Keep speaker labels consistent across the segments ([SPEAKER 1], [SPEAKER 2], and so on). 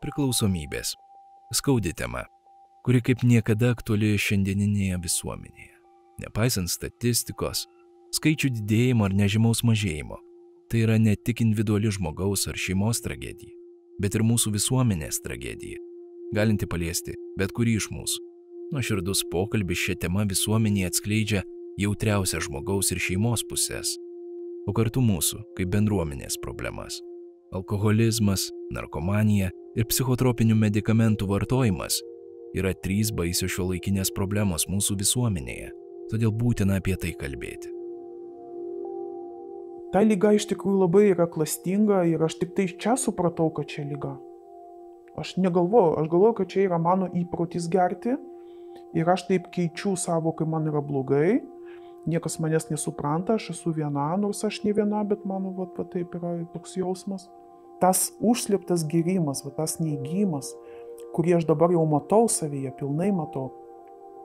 [SPEAKER 1] Priklausomybės. Skaudi tema, kuri kaip niekada aktuali šiandieninėje visuomenėje. Nepaisant statistikos, skaičių didėjimo ar nežymaus mažėjimo, tai yra ne tik individuali žmogaus ar šeimos tragedija, bet ir mūsų visuomenės tragedija, galinti paliesti bet kurį iš mūsų. Nuoširdus pokalbis šią temą visuomenėje atskleidžia jautriausią žmogaus ir šeimos pusės, o kartu mūsų kaip bendruomenės problemas. Alkoholizmas, narkomanija ir psichotropinių medikamentų vartojimas yra trys baisios šio laikinės problemos mūsų visuomenėje, todėl būtina apie tai kalbėti.
[SPEAKER 2] Ta lyga iš tikrųjų labai yra klastinga ir aš tik tai čia supratau, kad čia lyga. Aš negalvoju, aš galvoju, kad čia yra mano įprotis gerti ir aš taip keičiu savo, kai man yra blogai, niekas manęs nesupranta, aš esu viena, nors aš ne viena, bet mano va, va taip yra toks jausmas tas užslėptas gyrimas, va, tas neįgymas, kurį aš dabar jau matau savyje, pilnai matau,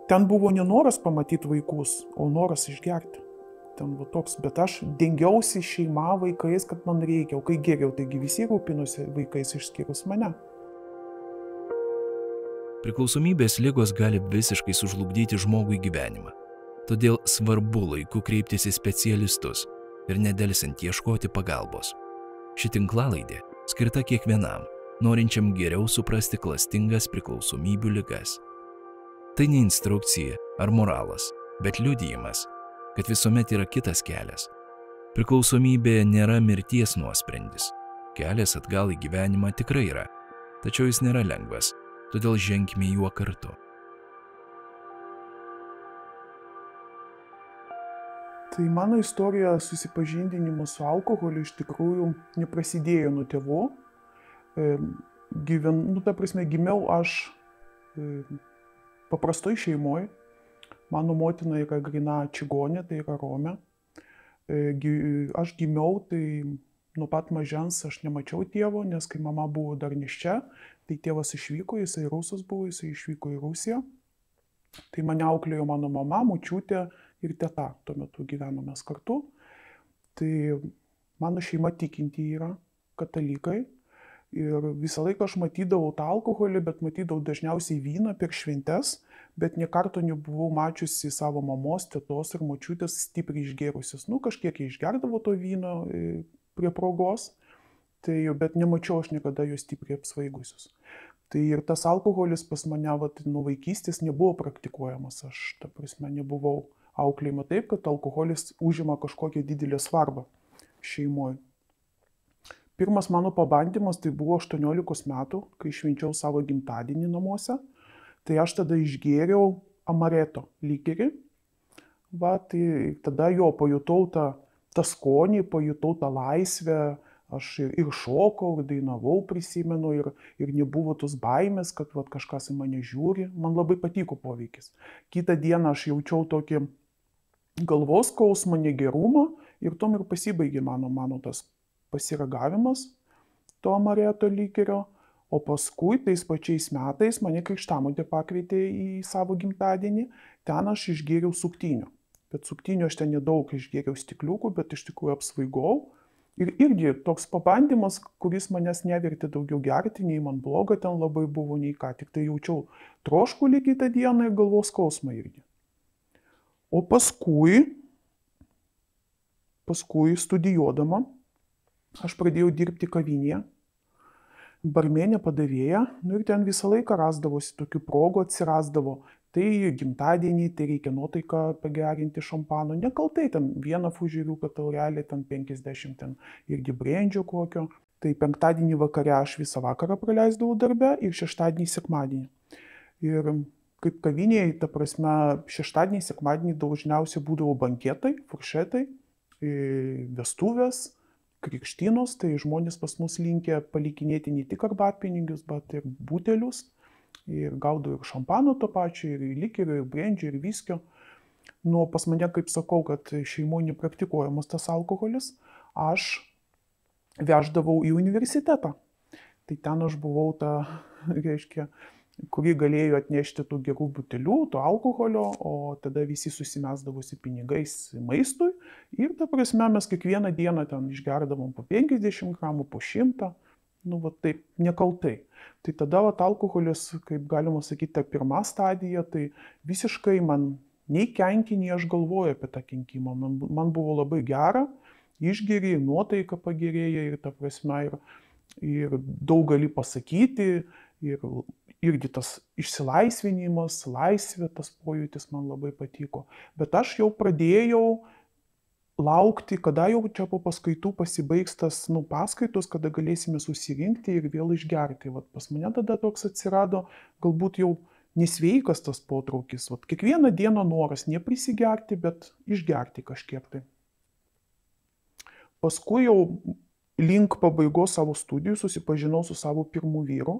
[SPEAKER 2] ten buvo nenoras pamatyti vaikus, o noras išgerti. Ten buvo toks, bet aš dengiausi šeima vaikais, kad man reikia, o kai geriau, taigi visi rūpinosi vaikais išskyrus mane.
[SPEAKER 1] Priklausomybės lygos gali visiškai sužlugdyti žmogui gyvenimą. Todėl svarbu laiku kreiptis į specialistus ir nedelsint ieškoti pagalbos. Ši tinklalaidė skirta kiekvienam, norinčiam geriau suprasti klastingas priklausomybių ligas. Tai ne instrukcija ar moralas, bet liudijimas, kad visuomet yra kitas kelias. Priklausomybė nėra mirties nuosprendis. Kelias atgal į gyvenimą tikrai yra, tačiau jis nėra lengvas, todėl ženkime juo kartu.
[SPEAKER 2] Tai mano istorija susipažindinimo su alkoholiu iš tikrųjų neprasidėjo nuo tėvų. Gyven, nu, ta prasme, gimiau aš paprastoj šeimoje. Mano motina yra grina čigonė, tai yra Rome. Aš gimiau, tai nuo pat mažens aš nemačiau tėvo, nes kai mama buvo dar neščia, tai tėvas išvyko, jisai rusas buvo, jisai išvyko į Rusiją. Tai mane auklėjo mano mama, mučiutė, ir teta, tuo metu gyvenome kartu. Tai mano šeima tikinti yra katalikai. Ir visą laiką aš matydavau tą alkoholį, bet matydavau dažniausiai vyną per šventes, bet niekarto nebuvau mačiusi savo mamos, tėtos ir močiutės stipriai išgėrusius. Nu, kažkiek išgerdavo to vyno e, prie progos, tai, bet nemačiau aš niekada jų stipriai apsvaigusius. Tai ir tas alkoholis pas mane vat, nuo vaikystės nebuvo praktikuojamas, aš, ta prasme, nebuvau auklėjimą taip, kad alkoholis užima kažkokią didelę svarbą šeimoje. Pirmas mano pabandymas tai buvo 18 metų, kai švenčiau savo gimtadienį namuose. Tai aš tada išgėriau amareto lygerį. Va, tai tada jo pajutau tą, tą skonį, pajutau tą laisvę, aš ir, ir šokau, ir dainavau, prisimenu, ir, ir nebuvo tos baimės, kad va, kažkas į mane žiūri. Man labai patiko poveikis. Kitą dieną aš jaučiau tokį galvos skausmą, negerumą ir tom ir pasibaigė mano, mano tas pasiragavimas to amareto lygerio. O paskui tais pačiais metais mane krikštamotė pakvietė į savo gimtadienį, ten aš išgėriau suktinių. Bet suktinių aš ten nedaug išgėriau stikliukų, bet iš tikrųjų apsvaigau. Ir irgi toks pabandymas, kuris manęs nevertė daugiau gerti, nei man bloga ten labai buvo, nei ką. Tik tai jaučiau troškų lygiai tą dieną ir galvos skausmą irgi. O paskui, paskui studijuodama, aš pradėjau dirbti kavinėje, barmenė padavėja, nu ir ten visą laiką rasdavosi tokių progų, atsirasdavo. Tai gimtadienį, tai reikia nuotaiką pagerinti šampano, nekaltai ten vieną fužiriuką taurelį, ten 50, ten irgi brendžio kokio. Tai penktadienį vakare aš visą vakarą praleisdavau darbę ir šeštadienį, sekmadienį. Ir kaip kavinėje, ta prasme, šeštadienį, sekmadienį dažniausiai būdavo banketai, furšetai, vestuvės, krikštynos, tai žmonės pas mus linkia palikinėti ne tik arbatpinigius, bet ir butelius. Ir gaudavo ir šampano to pačio, ir likerio, ir brendžio, ir viskio. Nu, pas mane, kaip sakau, kad šeimoje nepraktikuojamas tas alkoholis, aš veždavau į universitetą. Tai ten aš buvau ta, reiškia, kurį galėjo atnešti tų gerų butelių, to alkoholio, o tada visi susimesdavosi pinigais maistui ir ta prasme mes kiekvieną dieną ten išgerdavom po 50 gramų, po 100, nu, va taip, nekaltai. Tai tada, va, alkoholis, kaip galima sakyti, ta pirma stadija, tai visiškai man nei kenkinį aš galvoju apie tą kenkimą. Man, man buvo labai gera, išgeri, nuotaika pagerėja ir ta prasme, ir, ir daug gali pasakyti, ir irgi tas išsilaisvinimas, laisvė, tas pojūtis man labai patiko. Bet aš jau pradėjau laukti, kada jau čia po paskaitų pasibaigs tas, nu, paskaitos, kada galėsime susirinkti ir vėl išgerti. Vat pas mane tada toks atsirado, galbūt jau nesveikas tas potraukis. Vat kiekvieną dieną noras neprisigerti, bet išgerti kažkiek tai. Paskui jau link pabaigos savo studijų susipažinau su savo pirmu vyru.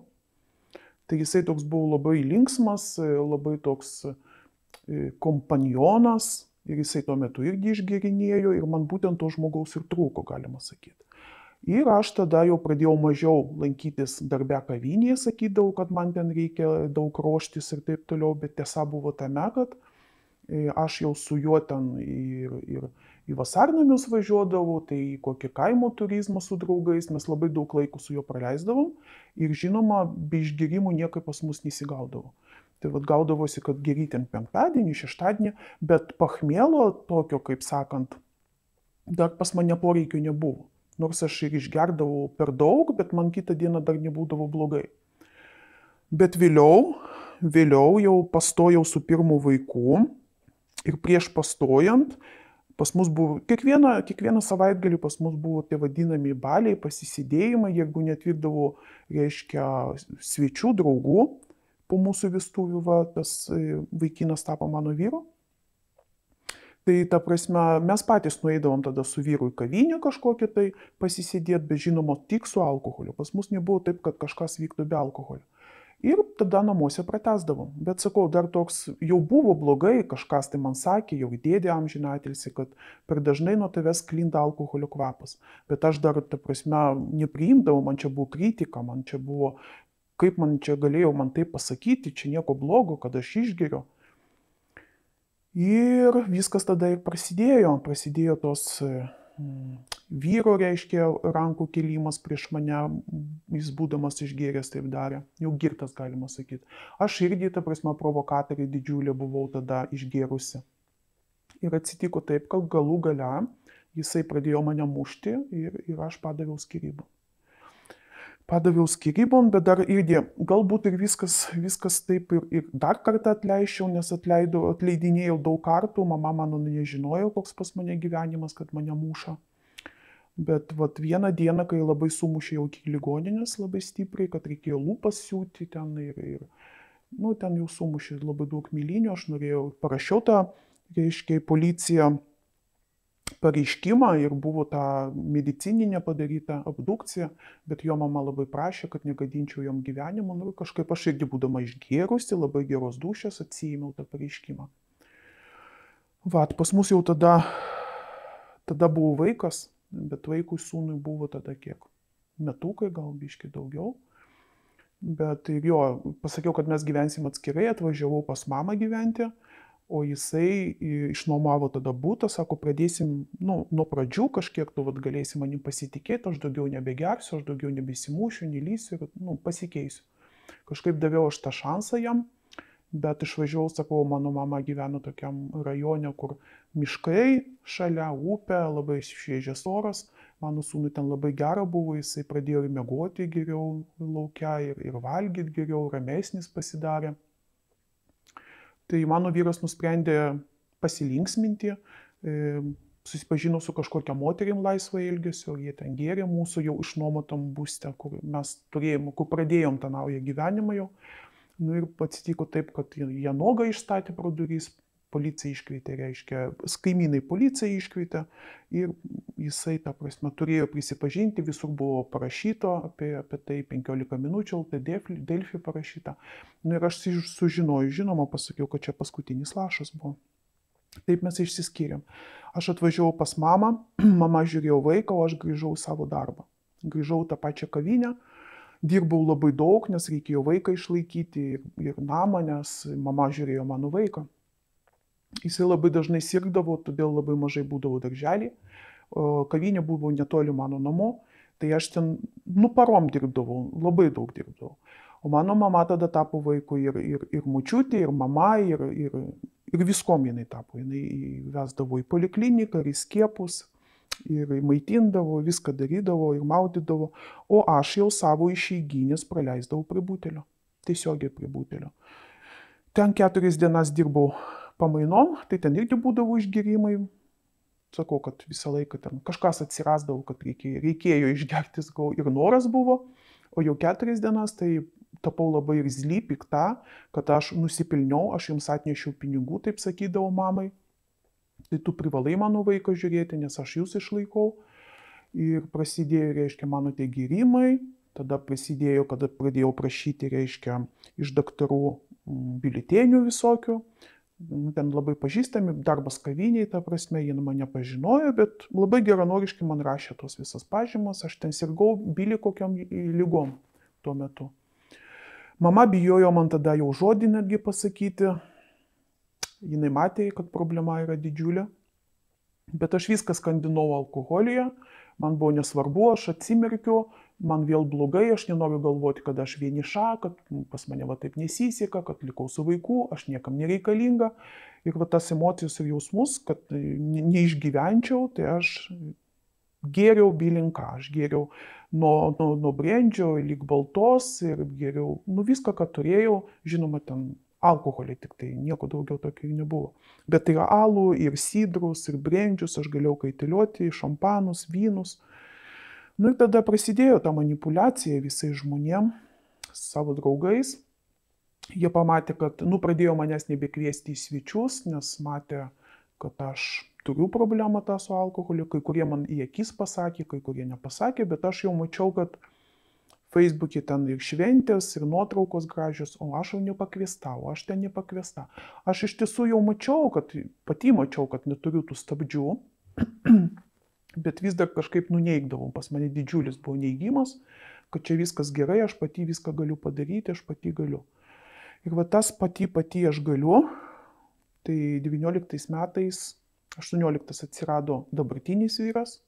[SPEAKER 2] Tai jisai toks buvo labai linksmas, labai toks e, kompanionas, ir jisai tuo metu irgi išgerinėjo ir man būtent to žmogaus ir trūko, galima sakyti. Ir aš tada jau pradėjau mažiau lankytis darbę kavinėje, sakydavau, kad man ten reikia daug ruoštis ir taip toliau, bet tiesa buvo tame, kad e, aš jau su juo ten ir, ir į vasarnamius važiuodavau, tai į kokį kaimo turizmą su draugais, mes labai daug laiko su juo praleisdavom ir žinoma, be išgerimų niekaip pas mus nesigaudavo. Tai vad gaudavosi, kad gerytėm penktadienį, šeštadienį, bet pachmėlo tokio, kaip sakant, dar pas mane poreikio nebuvo. Nors aš ir išgerdavau per daug, bet man kitą dieną dar nebūdavo blogai. Bet vėliau, vėliau jau pastojau su pirmu vaiku ir prieš pastojant, pas mus buvo, kiekvieną, kiekvieną savaitgalį pas mus buvo tie vadinami baliai, pasisidėjimai, jeigu netvykdavo, reiškia, svečių, draugų, po mūsų vestuvių va, tas e, vaikinas tapo mano vyru. Tai ta prasme, mes patys nueidavom tada su vyru į kavinę kažkokią tai pasisėdėti, bet žinoma, tik su alkoholiu. Pas mus nebuvo taip, kad kažkas vyktų be alkoholio. Ir tada namuose pratesdavom. Bet sakau, dar toks jau buvo blogai, kažkas tai man sakė, jau dėdė amžinatilsi, kad per dažnai nuo tavęs klinda alkoholio kvapas. Bet aš dar, ta prasme, nepriimdavau, man čia buvo kritika, man čia buvo kaip man čia galėjau man tai pasakyti, čia nieko blogo, kad aš išgeriu. Ir viskas tada ir prasidėjo, prasidėjo tos mm, vyro, reiškia, rankų kelimas prieš mane, jis būdamas išgėręs taip darė, jau girtas galima sakyti. Aš irgi, ta prasme, provokatorė didžiulė buvau tada išgėrusi. Ir atsitiko taip, kad galų gale jisai pradėjo mane mušti ir, ir aš padaviau skirybą padaviau skirybom, bet dar irgi galbūt ir viskas, viskas taip ir, ir dar kartą atleičiau, nes atleidau, atleidinėjau daug kartų, mama mano nežinojo, koks pas mane gyvenimas, kad mane muša. Bet vat, vieną dieną, kai labai sumušė jau iki ligoninės labai stipriai, kad reikėjo lūpas siūti ten ir, ir nu, ten jau sumušė labai daug mylinių, aš norėjau, parašiau tą, reiškia, policiją pareiškimą ir buvo ta medicininė padaryta abdukcija, bet jo mama labai prašė, kad negadinčiau jom gyvenimo. Nu, kažkaip aš irgi būdama išgėrusi, labai geros dušės, atsijėmiau tą pareiškimą. Vat, pas mus jau tada, tada buvo vaikas, bet vaikui sūnui buvo tada kiek? Metukai, gal biški daugiau. Bet jo, pasakiau, kad mes gyvensim atskirai, atvažiavau pas mamą gyventi o jisai išnuomavo tada būtą, sako, pradėsim nu, nuo pradžių kažkiek, tu vat, galėsi manim pasitikėti, aš daugiau nebegersiu, aš daugiau nebesimušiu, nelysiu ir nu, pasikeisiu. Kažkaip daviau aš tą šansą jam, bet išvažiavau, sakau, mano mama gyveno tokiam rajone, kur miškai šalia, upė, labai šviežias oras, mano sūnui ten labai gera buvo, jisai pradėjo ir mėgoti geriau laukia, ir, ir valgyti geriau, ramesnis pasidarė. Tai mano vyras nusprendė pasilinksminti, e, susipažino su kažkokia moterim laisvą ilgesio, jie ten gėrė mūsų jau išnuomotam būste, kur mes turėjom, kur pradėjom tą naują gyvenimą jau. Nu ir atsitiko taip, kad jie nogą išstatė pro durys, policija iškvietė, reiškia, kaimynai policija iškvietė ir jisai, ta prasme, turėjo prisipažinti, visur buvo parašyto apie, apie tai 15 minučių, tai Delfi parašyta. Nu, ir aš sužinojau, žinoma, pasakiau, kad čia paskutinis lašas buvo. Taip mes išsiskyrėm. Aš atvažiavau pas mamą, mama žiūrėjo vaiką, o aš grįžau į savo darbą. Grįžau tą pačią kavinę, dirbau labai daug, nes reikėjo vaiką išlaikyti ir, ir namą, nes mama žiūrėjo mano vaiką. Jisai labai dažnai sirgdavo, todėl labai mažai būdavo darželį. Kavinė buvo netoli mano namo, Tai aš ten, nu, parom dirbdavau, labai daug dirbdavau. O mano mama tada tapo vaiku ir, ir, ir mučiutė, ir mama, ir, ir, ir viskom jinai tapo. Jinai vesdavo į polikliniką, ir į skiepus, ir maitindavo, viską darydavo, ir maudydavo. O aš jau savo išeiginės praleisdavau prie butelio. Tiesiogiai prie butelio. Ten keturias dienas dirbau pamainom, tai ten irgi būdavo išgerimai, sakau, kad visą laiką ten kažkas atsirasdavo, kad reikėjo, reikėjo išgerti, sakau, ir noras buvo, o jau keturias dienas tai tapau labai irzly, pikta, kad aš nusipilniau, aš jums atnešiau pinigų, taip sakydavau mamai, tai tu privalai mano vaiką žiūrėti, nes aš jūs išlaikau. Ir prasidėjo, reiškia, mano tie gyrimai, tada prasidėjo, kada pradėjau prašyti, reiškia, iš daktarų biuletenių visokių, nu, ten labai pažįstami, darbas kaviniai, ta prasme, jie mane pažinojo, bet labai geranoriškai man rašė tos visas pažymas, aš ten sirgau bilį kokiam lygom tuo metu. Mama bijojo man tada jau žodį netgi pasakyti, jinai matė, kad problema yra didžiulė, bet aš viską skandinau alkoholyje, man buvo nesvarbu, aš atsimerkiu, man vėl blogai, aš nenoriu galvoti, kad aš vieniša, kad pas mane va taip nesiseka, kad likau su vaiku, aš niekam nereikalinga. Ir va tas emocijos ir jausmus, kad neišgyvenčiau, tai aš geriau bilinką, aš geriau nuo, nuo, nuo brendžio lyg baltos ir geriau, nu viską, ką turėjau, žinoma, ten alkoholį tik tai, nieko daugiau tokio nebuvo. Bet tai yra alų ir sidrus, ir brendžius, aš galėjau kaitiliuoti, šampanus, vynus. Nu ir tada prasidėjo ta manipulacija visais žmonėm, savo draugais. Jie pamatė, kad, nu, pradėjo manęs nebekviesti į svečius, nes matė, kad aš turiu problemą tą su alkoholiu, kai kurie man į akis pasakė, kai kurie nepasakė, bet aš jau mačiau, kad Facebook'e ten ir šventės, ir nuotraukos gražios, o aš jau nepakviesta, o aš ten nepakviesta. Aš iš tiesų jau mačiau, kad pati mačiau, kad neturiu tų stabdžių, bet vis dar kažkaip nuneigdavau. Pas mane didžiulis buvo neigimas, kad čia viskas gerai, aš pati viską galiu padaryti, aš pati galiu. Ir va tas pati pati aš galiu, tai 19 metais, 18 atsirado dabartinis vyras,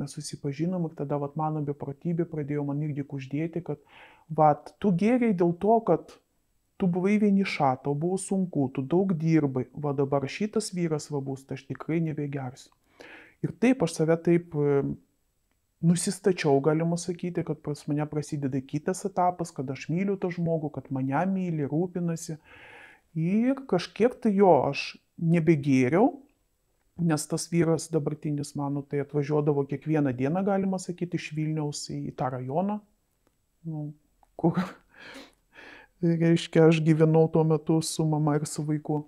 [SPEAKER 2] mes susipažinom ir tada vat, mano beprotybė pradėjo man irgi uždėti, kad vat, tu geriai dėl to, kad tu buvai vieniša, tau buvo sunku, tu daug dirbai, va dabar šitas vyras va bus, tai aš tikrai nebegersiu. Ir taip aš save taip nusistačiau, galima sakyti, kad pas mane prasideda kitas etapas, kad aš myliu tą žmogų, kad mane myli, rūpinasi. Ir kažkiek tai jo aš nebegėriau, nes tas vyras dabartinis mano tai atvažiuodavo kiekvieną dieną, galima sakyti, iš Vilniaus į tą rajoną, nu, kur, reiškia, aš gyvenau tuo metu su mama ir su vaiku.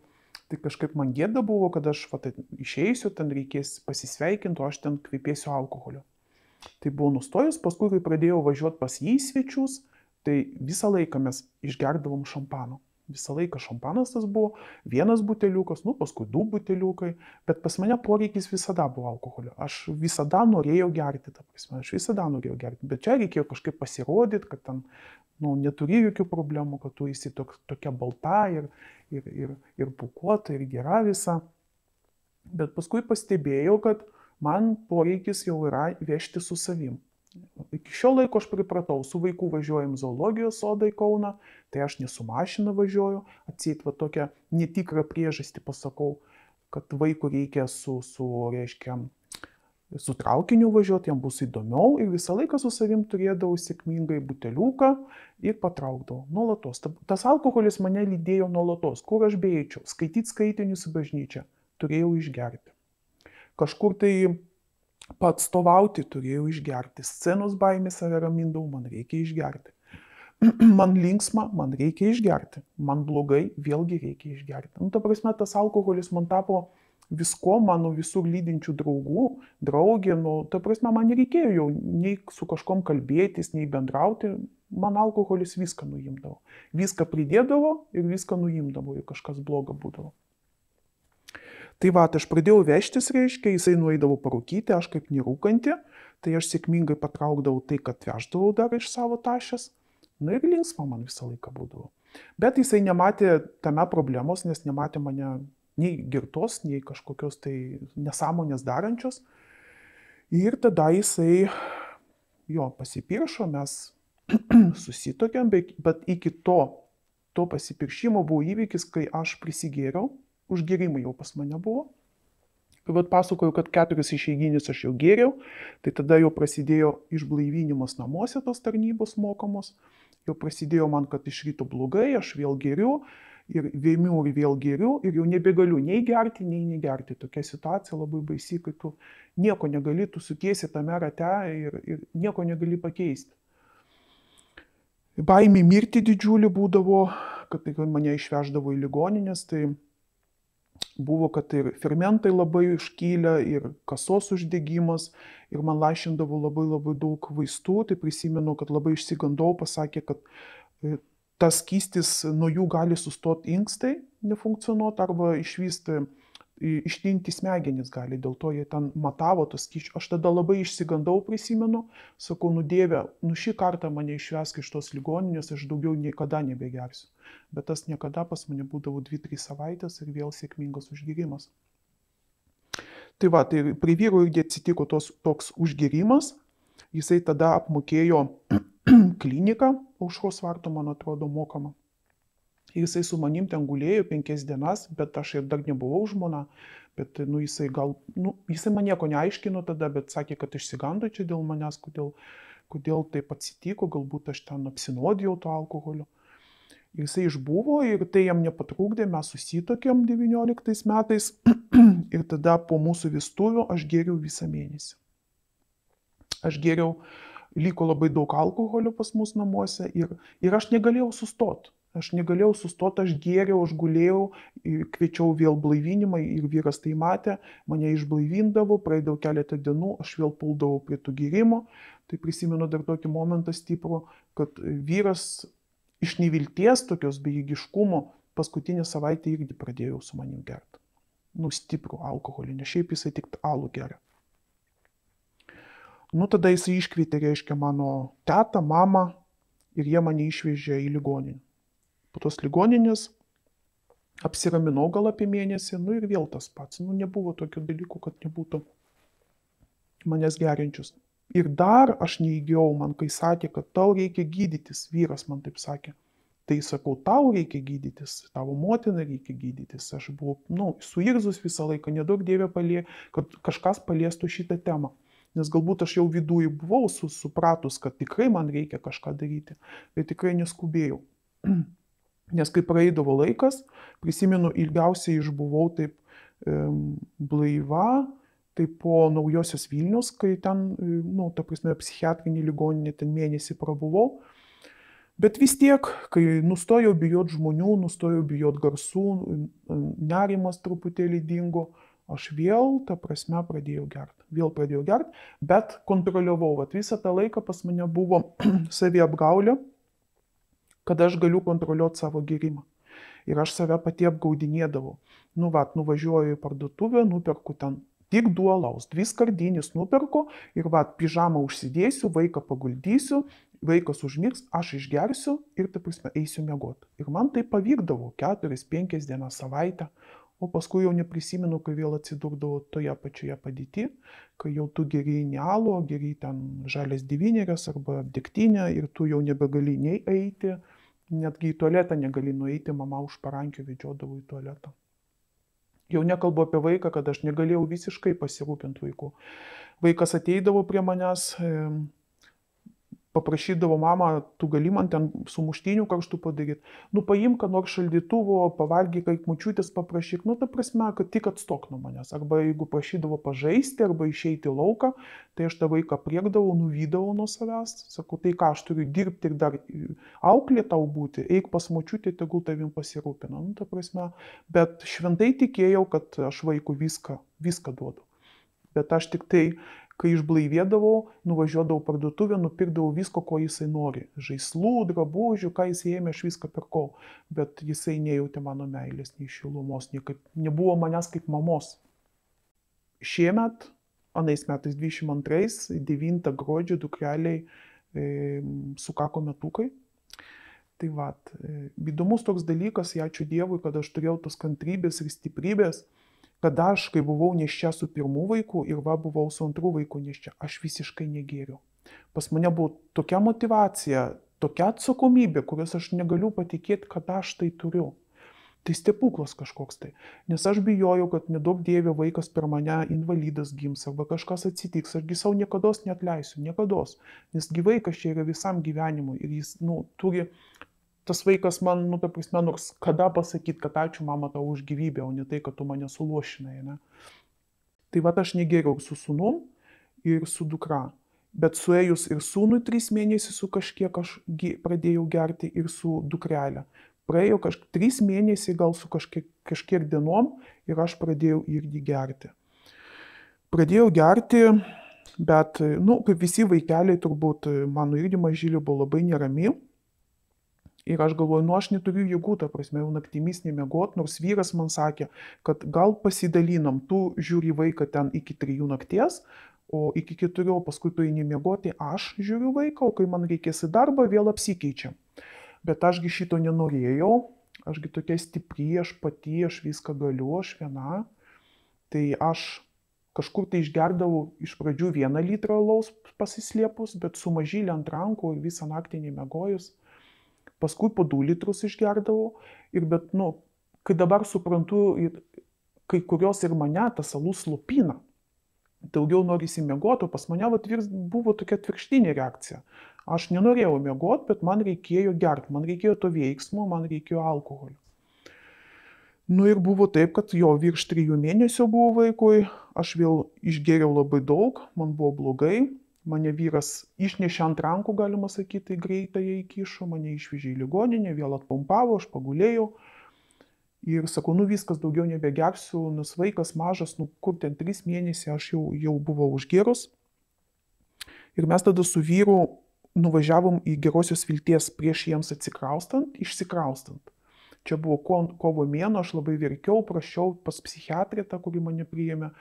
[SPEAKER 2] Tai kažkaip man gėda buvo, kad aš va, tai išeisiu, ten reikės pasisveikinti, o aš ten kvepėsiu alkoholiu. Tai buvau nustojus, paskui, kai pradėjau važiuoti pas jį svečius, tai visą laiką mes išgerdavom šampano. Visą laiką šampanas tas buvo, vienas buteliukas, nu paskui du buteliukai, bet pas mane poreikis visada buvo alkoholio. Aš visada norėjau gerti, ta prasme, aš visada norėjau gerti, bet čia reikėjo kažkaip pasirodyti, kad ten nu, neturi jokių problemų, kad tu esi tok, tokia balta ir, ir, ir, ir pukuota, ir gera visa. Bet paskui pastebėjau, kad man poreikis jau yra vežti su savim. Iki šio laiko aš pripratau, su vaiku važiuojam zoologijos sodą į Kauną, tai aš nesu mašina važiuoju, atseit va tokią netikrą priežastį pasakau, kad vaikų reikia su, su reiškia, su traukiniu važiuoti, jam bus įdomiau. Ir visą laiką su savim turėdavau sėkmingai buteliuką ir patraukdavau nuolatos. Tas alkoholis mane lydėjo nuolatos, kur aš beeičiau, skaityti skaitinius į bažnyčią, turėjau išgerti. Kažkur tai patstovauti turėjau išgerti, scenos baimė save ramindavau, man reikia išgerti. Man linksma, man reikia išgerti, man blogai, vėlgi reikia išgerti. Nu, ta prasme, tas alkoholis man tapo visko mano visur lydinčių draugų, draugė, nu, ta prasme, man nereikėjo jau nei su kažkom kalbėtis, nei bendrauti, man alkoholis viską nuimdavo. Viską pridėdavo ir viską nuimdavo, jei kažkas bloga būdavo. Tai va, aš pradėjau vežtis, reiškia, jisai nueidavo parūkyti, aš kaip nerūkanti, tai aš sėkmingai patraukdavau tai, kad veždavau dar iš savo tašės. Na ir linksma man visą laiką būdavo. Bet jisai nematė tame problemos, nes nematė mane nei girtos, nei kažkokios tai nesąmonės darančios. Ir tada jisai jo pasipiršo, mes susitokėm, bet, bet iki to, to pasipiršimo buvo įvykis, kai aš prisigėriau, užgerimai jau pas mane buvo. Ir vad pasakoju, kad keturis išeiginius aš jau gėriau, tai tada jau prasidėjo išblaivinimas namuose tos tarnybos mokamos, jau prasidėjo man, kad iš ryto blogai, aš vėl geriu, ir vėmiu ir vėl geriu ir jau nebegaliu nei gerti, nei negerti. Tokia situacija labai baisi, kai tu nieko negali, tu sukiesi tame rate ir, ir nieko negali pakeisti. Baimė mirti didžiulį būdavo, kad tai mane išveždavo į ligoninės, tai buvo, kad ir fermentai labai iškylę, ir kasos uždegimas, ir man lašindavo labai labai daug vaistų, tai prisimenu, kad labai išsigandau, pasakė, kad e, tas skystis nuo jų gali sustoti inkstai nefunkcionuoti arba išvysti, ištinti smegenys gali, dėl to jie ten matavo tos skyščius. Aš tada labai išsigandau, prisimenu, sakau, nudėvė, nu šį kartą mane išvesk iš tos ligoninės, aš daugiau niekada nebegersiu. Bet tas niekada pas mane būdavo 2-3 savaitės ir vėl sėkmingas užgyrimas. Tai va, tai prie vyro irgi atsitiko tos, toks užgyrimas, jisai tada apmokėjo kliniką aušros vartų, man atrodo, mokama. Ir jisai su manim ten gulėjo penkias dienas, bet aš ir dar nebuvau žmona, bet nu, jisai gal, nu, jisai man nieko neaiškino tada, bet sakė, kad išsigando čia dėl manęs, kodėl, kodėl taip atsitiko, galbūt aš ten apsinuodėjau to alkoholio. Ir jisai išbuvo ir tai jam nepatrūkdė, mes susitokėm 19 metais ir tada po mūsų vestuvių aš geriau visą mėnesį. Aš geriau liko labai daug alkoholio pas mus namuose ir, ir aš negalėjau sustoti. Aš negalėjau sustoti, aš gėriau, aš gulėjau, kviečiau vėl blaivinimą ir vyras tai matė, mane išblaivindavo, praeidavo keletą dienų, aš vėl puldavau prie tų gėrimo. Tai prisimenu dar tokį momentą stiprų, kad vyras iš nevilties, tokios bejėgiškumo, paskutinę savaitę irgi pradėjau su manim gerti. Nu, stiprų alkoholį, ne šiaip jisai tik alų geria. Nu, tada jisai iškvietė, reiškia, mano tetą, mamą ir jie mane išvežė į ligoninę. Po tos ligoninės apsiraminau gal apie mėnesį, nu ir vėl tas pats. Nu, nebuvo tokių dalykų, kad nebūtų manęs gerinčius. Ir dar aš neįgiau, man kai sakė, kad tau reikia gydytis, vyras man taip sakė. Tai sakau, tau reikia gydytis, tavo motina reikia gydytis. Aš buvau, nu, suirzus visą laiką, nedaug dievė palie, kad kažkas paliestų šitą temą nes galbūt aš jau viduje buvau su, supratus, kad tikrai man reikia kažką daryti, bet tikrai neskubėjau. Nes kai praeidavo laikas, prisimenu, ilgiausiai išbuvau taip um, blaiva, tai po naujosios Vilnius, kai ten, na, nu, ta prasme, psichiatrinį ligoninį ten mėnesį prabuvau. Bet vis tiek, kai nustojau bijot žmonių, nustojau bijot garsų, nerimas truputėlį dingo, aš vėl, ta prasme, pradėjau gerti vėl pradėjau gerti, bet kontroliavau. Vat visą tą laiką pas mane buvo savi apgaulė, kad aš galiu kontroliuoti savo gerimą. Ir aš save pati apgaudinėdavau. Nu, vat, nuvažiuoju į parduotuvę, nuperku ten tik duolaus, dvi skardinės nuperku ir vat, pižamą užsidėsiu, vaiką paguldysiu, vaikas užmigs, aš išgersiu ir, taip prasme, eisiu miegoti. Ir man tai pavykdavo 4-5 dienas savaitę, o paskui jau neprisimenu, kai vėl atsidurdavau toje pačioje padėti, kai jau tu geriai ne alų, geriai ten žalės devynerės arba degtinę ir tu jau nebegali nei eiti, netgi į tualetą negali nueiti, mama už parankio vedžiodavo į tualetą. Jau nekalbu apie vaiką, kad aš negalėjau visiškai pasirūpinti vaiku. Vaikas ateidavo prie manęs, paprašydavo mama, tu gali man ten sumuštinių karštų padaryti. Nu, paimk, kad nors šaldytuvo, pavalgyk, kaip mučiutės paprašyk. Nu, ta prasme, kad tik atstok nuo manęs. Arba jeigu prašydavo pažaisti, arba išeiti į lauką, tai aš tą vaiką priekdavau, nuvydavau nuo savęs. Sakau, tai ką aš turiu dirbti ir dar auklė tau būti, eik pas mučiutį, tegul tavim pasirūpina. Nu, ta prasme, bet šventai tikėjau, kad aš vaikų viską, viską duodu. Bet aš tik tai kai išblaivėdavau, nuvažiuodavau parduotuvę, nupirkdavau visko, ko jisai nori. Žaislų, drabužių, ką jis ėmė, aš viską pirkau. Bet jisai nejautė mano meilės, nei šilumos, nei kaip, nebuvo manęs kaip mamos. Šiemet, anais metais 22, 9 gruodžio dukreliai e, sukako metukai. Tai va, e, įdomus toks dalykas, ačiū Dievui, kad aš turėjau tos kantrybės ir stiprybės kad aš, kai buvau neščia su pirmu vaiku ir va buvau su antru vaiku neščia, aš visiškai negėriau. Pas mane buvo tokia motivacija, tokia atsakomybė, kurios aš negaliu patikėti, kad aš tai turiu. Tai stebuklas kažkoks tai. Nes aš bijojau, kad nedaug dievė vaikas per mane invalidas gims arba kažkas atsitiks. Ašgi savo niekada netleisiu, niekada. Nes gyvaikas čia yra visam gyvenimui ir jis, nu, turi, tas vaikas man, nu, ta prasme, nors kada pasakyti, kad ačiū mama tau už gyvybę, o ne tai, kad tu mane suluošinai, ne. Tai va aš negeriau su sunum ir su dukra. Bet suėjus ir sūnui trys mėnesiai su kažkiek aš pradėjau gerti ir su dukrelė praėjo kažkiek trys mėnesiai gal su kažkiek, kažkiek dienom ir aš pradėjau irgi gerti. Pradėjau gerti, bet, nu, kaip visi vaikeliai, turbūt mano irgi mažylė buvo labai nerami. Ir aš galvoju, nu aš neturiu jėgų, ta prasme, jau naktimis nemiegot, nors vyras man sakė, kad gal pasidalinam, tu žiūri vaiką ten iki trijų nakties, o iki keturių, paskui tu eini miegoti, aš žiūriu vaiką, o kai man reikės į darbą, vėl apsikeičiam. Bet ašgi šito nenorėjau, ašgi tokia stipri, aš pati, aš viską galiu, aš viena. Tai aš kažkur tai išgerdavau iš pradžių vieną litrą alaus pasislėpus, bet su mažylė ant rankų ir visą naktį nemegojus. Paskui po du litrus išgerdavau ir bet, nu, kai dabar suprantu, kai kurios ir mane tas alus slopina. Daugiau nori įsimiegoti, o pas mane vat, buvo tokia atvirkštinė reakcija. Aš nenorėjau miegoti, bet man reikėjo gerti, man reikėjo to veiksmo, man reikėjo alkoholio. Nu ir buvo taip, kad jo virš trijų mėnesių buvo vaikui, aš vėl išgėriau labai daug, man buvo blogai, mane vyras išnešė ant rankų, galima sakyti, greitai įkišo, mane išvežė į ligoninę, vėl atpompavo, aš pagulėjau. Ir sakau, nu viskas, daugiau nebegersiu, nes vaikas mažas, nu kur ten trys mėnesiai, aš jau, jau buvau užgerus. Ir mes tada su vyru nuvažiavom į gerosios vilties prieš jiems atsikraustant, išsikraustant. Čia buvo kovo mėno, aš labai verkiau, prašiau pas psichiatrę, tą, kuri mane priėmė,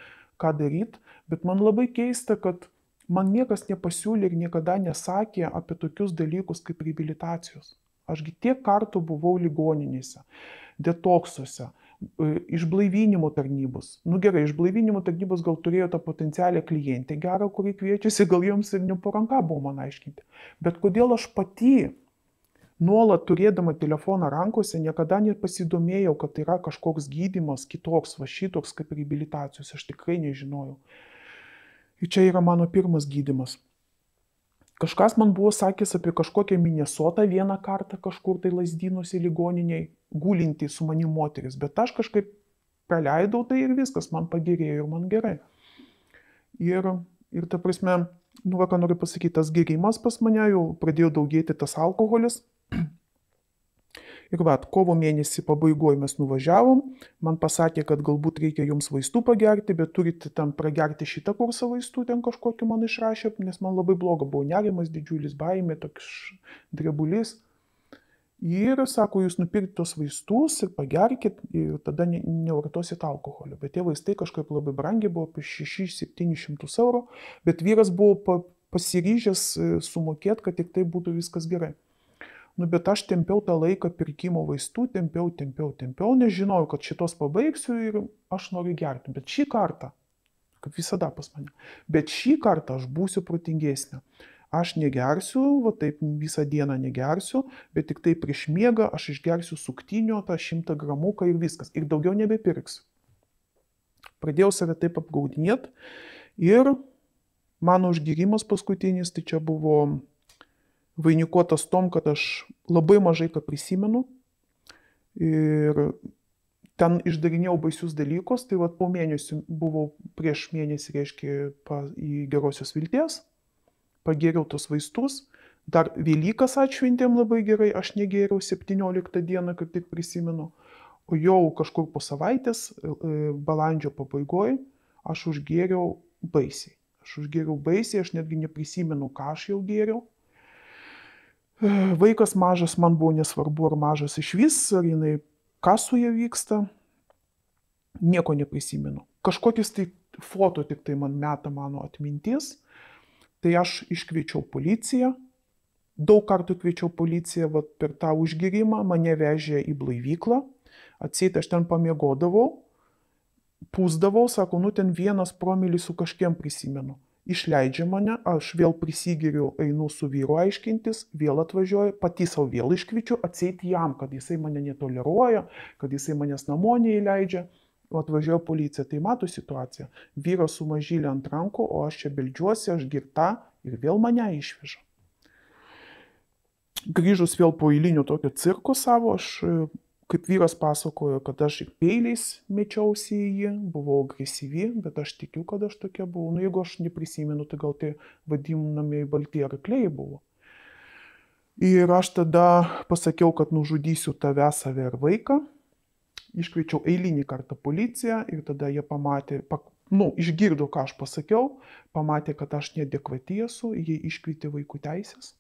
[SPEAKER 2] ką daryti, bet man labai keista, kad man niekas nepasiūlė ir niekada nesakė apie tokius dalykus kaip reabilitacijos. Ašgi tiek kartų buvau ligoninėse, detoksuose, E, išblaivinimo tarnybos. Nu gerai, išblaivinimo tarnybos gal turėjo tą potencialią klientę gerą, kurį kviečiasi, gal joms ir neparanka buvo man aiškinti. Bet kodėl aš pati, nuolat turėdama telefoną rankose, niekada nepasidomėjau, kad tai yra kažkoks gydimas kitoks, va šitoks kaip reabilitacijos, aš tikrai nežinojau. Ir čia yra mano pirmas gydimas. Kažkas man buvo sakęs apie kažkokią Minnesotą vieną kartą kažkur tai lasdynusi ligoniniai, gulinti su manim moteris, bet aš kažkaip praleidau tai ir viskas, man pagerėjo ir man gerai. Ir, ir ta prasme, nu, ką noriu pasakyti, tas gerimas pas mane jau pradėjo daugėti tas alkoholis, Ir va, kovo mėnesį pabaigoje mes nuvažiavom, man pasakė, kad galbūt reikia jums vaistų pagerti, bet turite ten pragerti šitą kursą vaistų, ten kažkokį man išrašė, nes man labai bloga buvo nerimas, didžiulis baimė, toks drebulys. Ir sako, jūs nupirkite tos vaistus ir pagerkit ir tada ne, nevartosit alkoholio. Bet tie vaistai kažkaip labai brangiai buvo apie 6-700 eurų, bet vyras buvo pasiryžęs sumokėti, kad tik tai būtų viskas gerai. Nu, bet aš tempiau tą laiką pirkimo vaistų, tempiau, tempiau, tempiau, nežinojau, kad šitos pabaigsiu ir aš noriu gerti. Bet šį kartą, kaip visada pas mane, bet šį kartą aš būsiu protingesnė. Aš negersiu, va taip visą dieną negersiu, bet tik tai prieš miegą aš išgersiu suktinio tą šimtą gramuką ir viskas. Ir daugiau nebepirksiu. Pradėjau save taip apgaudinėti ir mano užgyrimas paskutinis, tai čia buvo vainikuotas tom, kad aš labai mažai ką prisimenu ir ten išdarinėjau baisius dalykus, tai vad po mėnesių buvau prieš mėnesį, reiškia, pa, į gerosios vilties, pagėriau tos vaistus, dar Velykas atšventėm labai gerai, aš negėriau 17 dieną, kaip tik prisimenu, o jau kažkur po savaitės, e, balandžio pabaigoje, aš užgėriau baisiai. Aš užgėriau baisiai, aš netgi neprisimenu, ką aš jau gėriau. Vaikas mažas, man buvo nesvarbu, ar mažas iš vis, ar jinai, kas su ja vyksta, nieko neprisimenu. Kažkokius tai foto tik tai man meta mano atmintis, tai aš iškviečiau policiją, daug kartų kviečiau policiją vat, per tą užgirimą, mane vežė į blaivyklą, atseit aš ten pamiegodavau, pūsdavau, sako, nu ten vienas promilis su kažkiem prisimenu. Išleidžia mane, aš vėl prisigiriu, einu su vyru aiškintis, vėl atvažiuoju, pati savo vėl iškvičiu, atsėti jam, kad jisai mane netoleruoja, kad jisai manęs namo neįleidžia. O atvažiuoja policija, tai mato situaciją. Vyras su mažylė ant rankų, o aš čia beldžiuosi, aš girta ir vėl mane išveža. Grįžus vėl po eilinio tokio cirko savo, aš kaip vyras pasakojo, kad aš ir peiliais mečiausi į jį, buvau agresyvi, bet aš tikiu, kad aš tokia buvau. Nu, jeigu aš neprisimenu, tai gal tai vadinamieji balti arkliai buvo. Ir aš tada pasakiau, kad nužudysiu tave, save ir vaiką. Iškviečiau eilinį kartą policiją ir tada jie pamatė, pa, nu, išgirdo, ką aš pasakiau, pamatė, kad aš nedekvati esu, jie iškvietė vaikų teisės.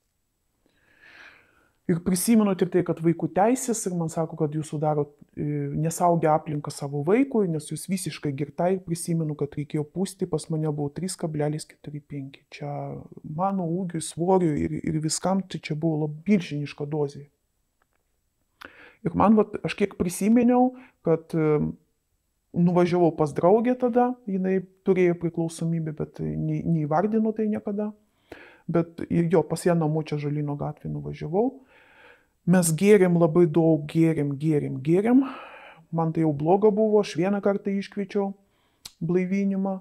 [SPEAKER 2] Ir prisimenu tik tai, kad vaikų teisės ir man sako, kad jūs sudarot e, nesaugia aplinką savo vaikui, nes jūs visiškai girtai ir prisimenu, kad reikėjo pūsti, pas mane buvo 3,45. Čia mano ūgiui, svoriui ir, ir viskam, tai čia buvo labai milžiniška dozė. Ir man, vat, aš kiek prisiminiau, kad e, nuvažiavau pas draugę tada, jinai turėjo priklausomybę, bet neįvardino tai niekada. Bet jo, pas ją namų čia Žalino gatvė nuvažiavau Mes gėrėm labai daug, gėrėm, gėrėm, gėrėm. Man tai jau bloga buvo, aš vieną kartą iškviečiau blaivinimą,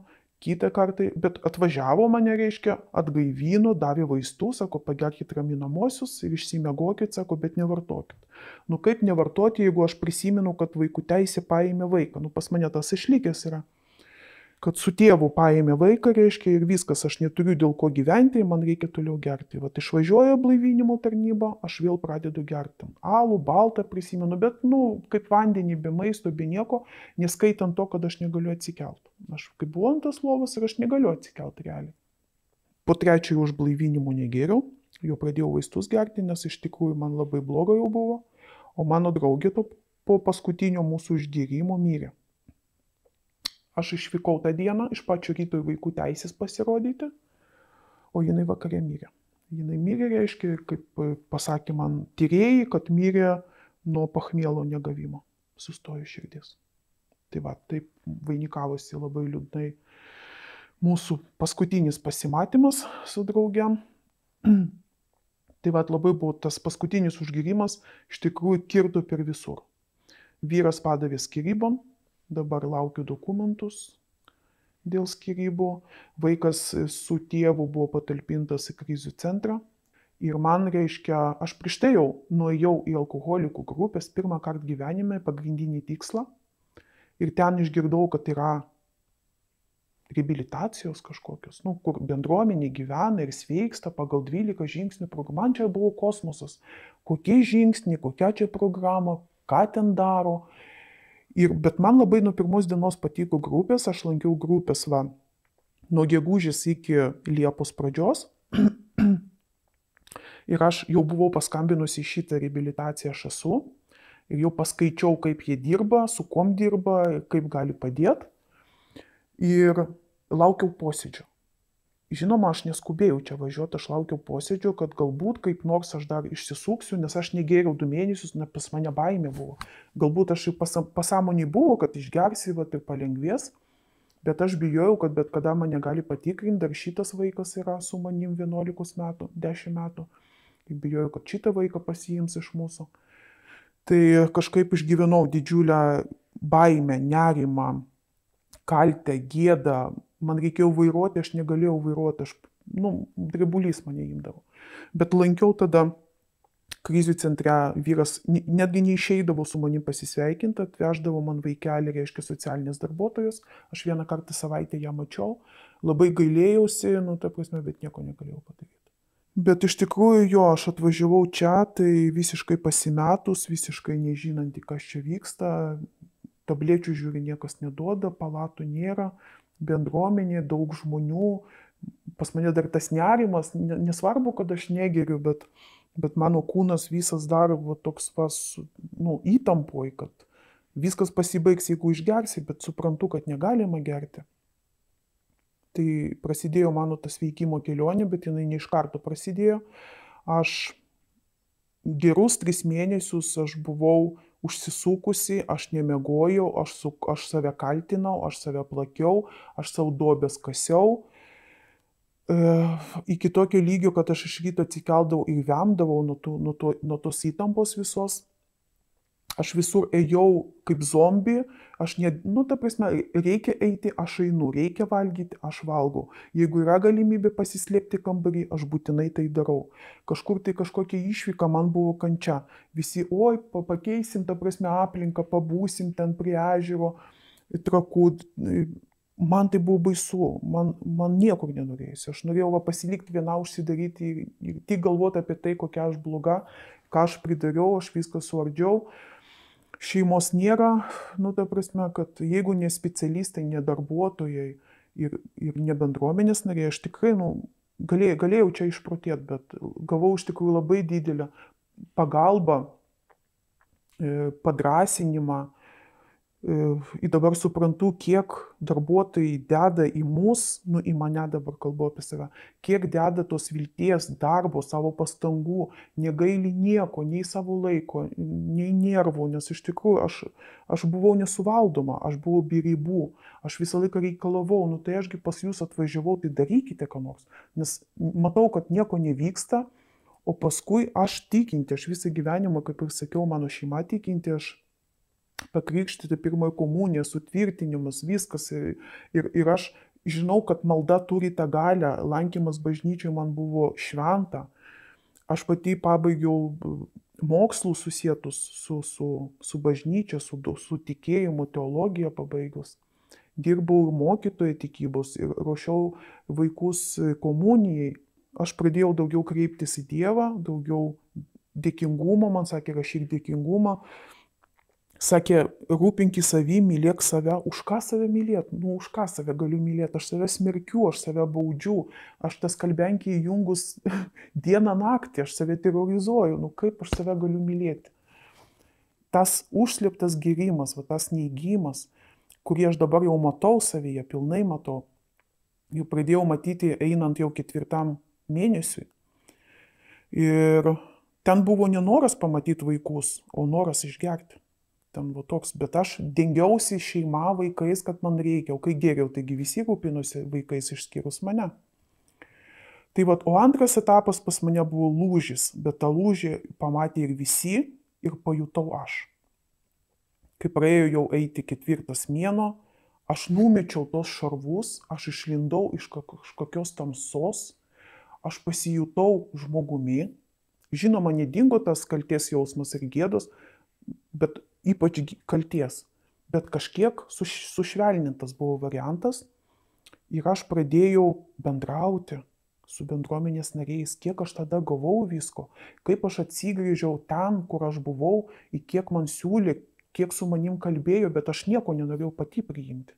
[SPEAKER 2] kitą kartą, bet atvažiavo mane, reiškia, atgaivino, davė vaistų, sako, pagerkit raminamosius ir išsimegokit, sako, bet nevartokit. Nu kaip nevartoti, jeigu aš prisimenu, kad vaikų teisė paėmė vaiką, nu pas mane tas išlikęs yra kad su tėvu paėmė vaiką, reiškia, ir viskas, aš neturiu dėl ko gyventi, man reikia toliau gerti. Vat išvažiuoja blaivinimo tarnyba, aš vėl pradedu gerti. Alų, baltą prisimenu, bet, nu, kaip vandenį, be maisto, be nieko, neskaitant to, kad aš negaliu atsikelti. Aš kaip buvau ant tos lovos ir aš negaliu atsikelti realiai. Po trečiojo užblaivinimo negėriau, jau pradėjau vaistus gerti, nes iš tikrųjų man labai blogai jau buvo, o mano draugė to po paskutinio mūsų išgėrimo mirė. Aš išvykau tą dieną iš pačio ryto į vaikų teisės pasirodyti, o jinai vakarė mirė. Jinai mirė, reiškia, kaip pasakė man tyrėjai, kad mirė nuo pachmielo negavimo. Sustojo širdis. Tai va, taip vainikavosi labai liūdnai mūsų paskutinis pasimatymas su draugiam. Tai va, labai buvo tas paskutinis užgyrimas, iš tikrųjų kirto per visur. Vyras padavė skirybom, dabar laukiu dokumentus dėl skirybų. Vaikas su tėvu buvo patalpintas į krizių centrą. Ir man reiškia, aš prieš tai jau nuėjau į alkoholikų grupės pirmą kartą gyvenime, pagrindinį tikslą. Ir ten išgirdau, kad yra reabilitacijos kažkokios, nu, kur bendruomenė gyvena ir sveiksta pagal 12 žingsnių programą. Man čia buvo kosmosas. Kokie žingsniai, kokia čia programa, ką ten daro. Ir, bet man labai nuo pirmos dienos patiko grupės, aš lankiau grupės va, nuo gegužės iki Liepos pradžios. ir aš jau buvau paskambinusi į šitą reabilitaciją aš esu. Ir jau paskaičiau, kaip jie dirba, su kom dirba, kaip gali padėti. Ir laukiau posėdžio. Žinoma, aš neskubėjau čia važiuoti, aš laukiau posėdžio, kad galbūt kaip nors aš dar išsisuksiu, nes aš negėriau du mėnesius, nes pas mane baimė buvo. Galbūt aš ir pasąmonį buvo, kad išgersi va, ir palengvės, bet aš bijojau, kad bet kada mane gali patikrinti, dar šitas vaikas yra su manim 11 metų, 10 metų. Ir bijojau, kad šitą vaiką pasiims iš mūsų. Tai kažkaip išgyvenau didžiulę baimę, nerimą, kaltę, gėdą, man reikėjo vairuoti, aš negalėjau vairuoti, aš, nu, drebulys mane imdavo. Bet lankiau tada krizių centre, vyras netgi neišeidavo su manim pasisveikinti, atveždavo man vaikelį, reiškia socialinės darbuotojos, aš vieną kartą savaitę ją mačiau, labai gailėjausi, nu, ta prasme, bet nieko negalėjau padaryti. Bet iš tikrųjų jo, aš atvažiavau čia, tai visiškai pasimetus, visiškai nežinanti, kas čia vyksta, tablečių žiūri niekas neduoda, palatų nėra, bendruomenė, daug žmonių, pas mane dar tas nerimas, nesvarbu, kad aš negeriu, bet, bet mano kūnas visas dar va, toks vas, nu, įtampoj, kad viskas pasibaigs, jeigu išgersi, bet suprantu, kad negalima gerti. Tai prasidėjo mano tas veikimo kelionė, bet jinai ne iš karto prasidėjo. Aš gerus tris mėnesius aš buvau užsisukusi, aš nemiegojau, aš, su, aš save kaltinau, aš save plakiau, aš savo duobės kasiau. iki tokio lygio, kad aš iš ryto atsikeldavau ir vemdavau nuo, tų, nuo, to, nuo tos įtampos visos. Aš visur ėjau kaip zombi, aš, ne, nu, ta prasme, reikia eiti, aš einu, reikia valgyti, aš valgau. Jeigu yra galimybė pasislėpti kambarį, aš būtinai tai darau. Kažkur tai kažkokia išvyka man buvo kančia. Visi, oi, pakeisim, ta prasme, aplinką, pabūsim ten prie ežero, trakų. Man tai buvo baisu, man, man niekur nenorėjusi. Aš norėjau va, pasilikti vieną užsidaryti ir, ir tik galvoti apie tai, kokia aš bloga, ką aš pridariau, aš viską suardžiau. Uh, šeimos nėra, nu, ta prasme, kad jeigu ne specialistai, ne darbuotojai ir, ir ne bendruomenės nariai, aš tikrai, nu, galėjau, galėjau čia išprotėti, bet gavau iš tikrųjų labai didelę pagalbą, e, padrasinimą, Ir dabar suprantu, kiek darbuotojai deda į mus, nu į mane dabar kalbu apie save, kiek deda tos vilties, darbo, savo pastangų, negaili nieko, nei savo laiko, nei nervų, nes iš tikrųjų aš, aš buvau nesuvaldoma, aš buvau be ribų, aš visą laiką reikalavau, nu tai ašgi pas jūs atvažiavau, tai darykite ką nors, nes matau, kad nieko nevyksta, o paskui aš tikinti, aš visą gyvenimą, kaip ir sakiau, mano šeima tikinti, aš pakrikštyti pirmoji komunija, sutvirtinimas, viskas. Ir, ir, ir aš žinau, kad malda turi tą galę, lankymas bažnyčiai man buvo šventa. Aš pati pabaigiau mokslų susijęs su, su, su bažnyčia, su, su tikėjimu, teologija pabaigus. Dirbau mokytoje tikybos ir ruošiau vaikus komunijai. Aš pradėjau daugiau kreiptis į Dievą, daugiau dėkingumo, man sakė, rašyk dėkingumą. Sakė, rūpinkį savį, mylėk save. Už ką save mylėti? Nu, už ką save galiu mylėti? Aš save smerkiu, aš save baudžiu, aš tas kalbenkį įjungus dieną naktį, aš save terrorizuoju. Nu, kaip aš save galiu mylėti? Tas užslėptas gyrimas, va, tas neįgymas, kurį aš dabar jau matau savyje, pilnai matau, jau pradėjau matyti einant jau ketvirtam mėnesiui. Ir ten buvo nenoras pamatyti vaikus, o noras išgerti ten va toks, bet aš dengiausi šeima vaikais, kad man reikia, o kai geriau, taigi visi rūpinosi vaikais išskyrus mane. Tai va, o antras etapas pas mane buvo lūžis, bet tą lūžį pamatė ir visi ir pajutau aš. Kai praėjo jau eiti ketvirtas mėno, aš numečiau tos šarvus, aš išlindau iš kažkokios tamsos, aš pasijutau žmogumi, žinoma, nedingo tas kalties jausmas ir gėdos, bet ypač kalties. Bet kažkiek suš, sušvelnintas buvo variantas ir aš pradėjau bendrauti su bendruomenės nariais, kiek aš tada gavau visko, kaip aš atsigrįžiau ten, kur aš buvau, į kiek man siūlė, kiek su manim kalbėjo, bet aš nieko nenorėjau pati priimti.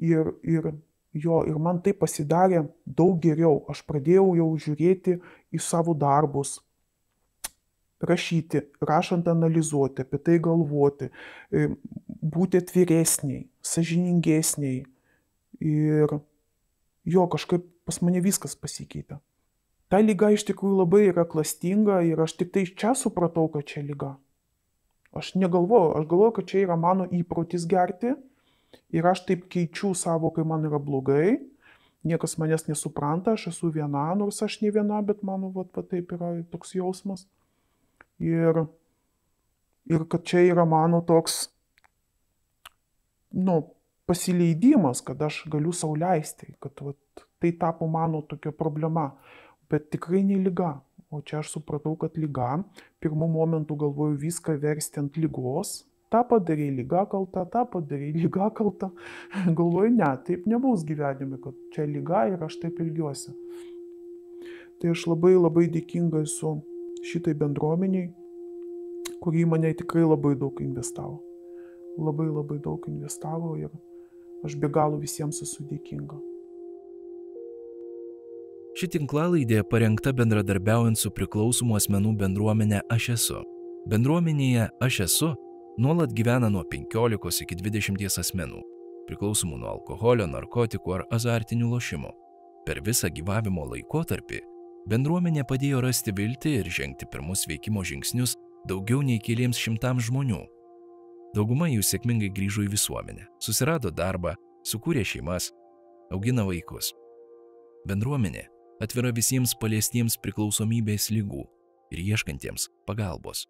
[SPEAKER 2] Ir, ir jo, ir man tai pasidarė daug geriau. Aš pradėjau jau žiūrėti į savo darbus, rašyti, rašant analizuoti, apie tai galvoti, e, būti atviresniai, sažiningesniai. Ir jo kažkaip pas mane viskas pasikeitė. Ta lyga iš tikrųjų labai yra klastinga ir aš tik tai čia supratau, kad čia lyga. Aš negalvoju, aš galvoju, kad čia yra mano įprotis gerti ir aš taip keičiu savo, kai man yra blogai, niekas manęs nesupranta, aš esu viena, nors aš ne viena, bet mano, va, va taip yra toks jausmas. Ir, ir kad čia yra mano toks, nu, pasileidimas, kad aš galiu sauliaisti, kad vat, tai tapo mano tokia problema, bet tikrai ne lyga. O čia aš supratau, kad lyga, pirmų momentų galvoju viską versti ant lygos, tą padarė lyga kalta, tą padarė lyga kalta. Galvoju, ne, taip nebus gyvenime, kad čia lyga ir aš taip ilgiuosi. Tai aš labai labai dėkinga esu šitai bendruomeniai, kurį mane tikrai labai daug investavo. Labai labai daug investavo ir aš be galo visiems esu dėkinga.
[SPEAKER 1] Ši tinklalaidė parengta bendradarbiaujant su priklausomų asmenų bendruomenė Aš esu. Bendruomenėje Aš esu nuolat gyvena nuo 15 iki 20 asmenų, priklausomų nuo alkoholio, narkotikų ar azartinių lošimų. Per visą gyvavimo laikotarpį Bendruomenė padėjo rasti viltį ir žengti pirmus veikimo žingsnius daugiau nei keliems šimtams žmonių. Dauguma jų sėkmingai grįžo į visuomenę, susirado darbą, sukūrė šeimas, augina vaikus. Bendruomenė atvira visiems paliestiems priklausomybės lygų ir ieškantiems pagalbos.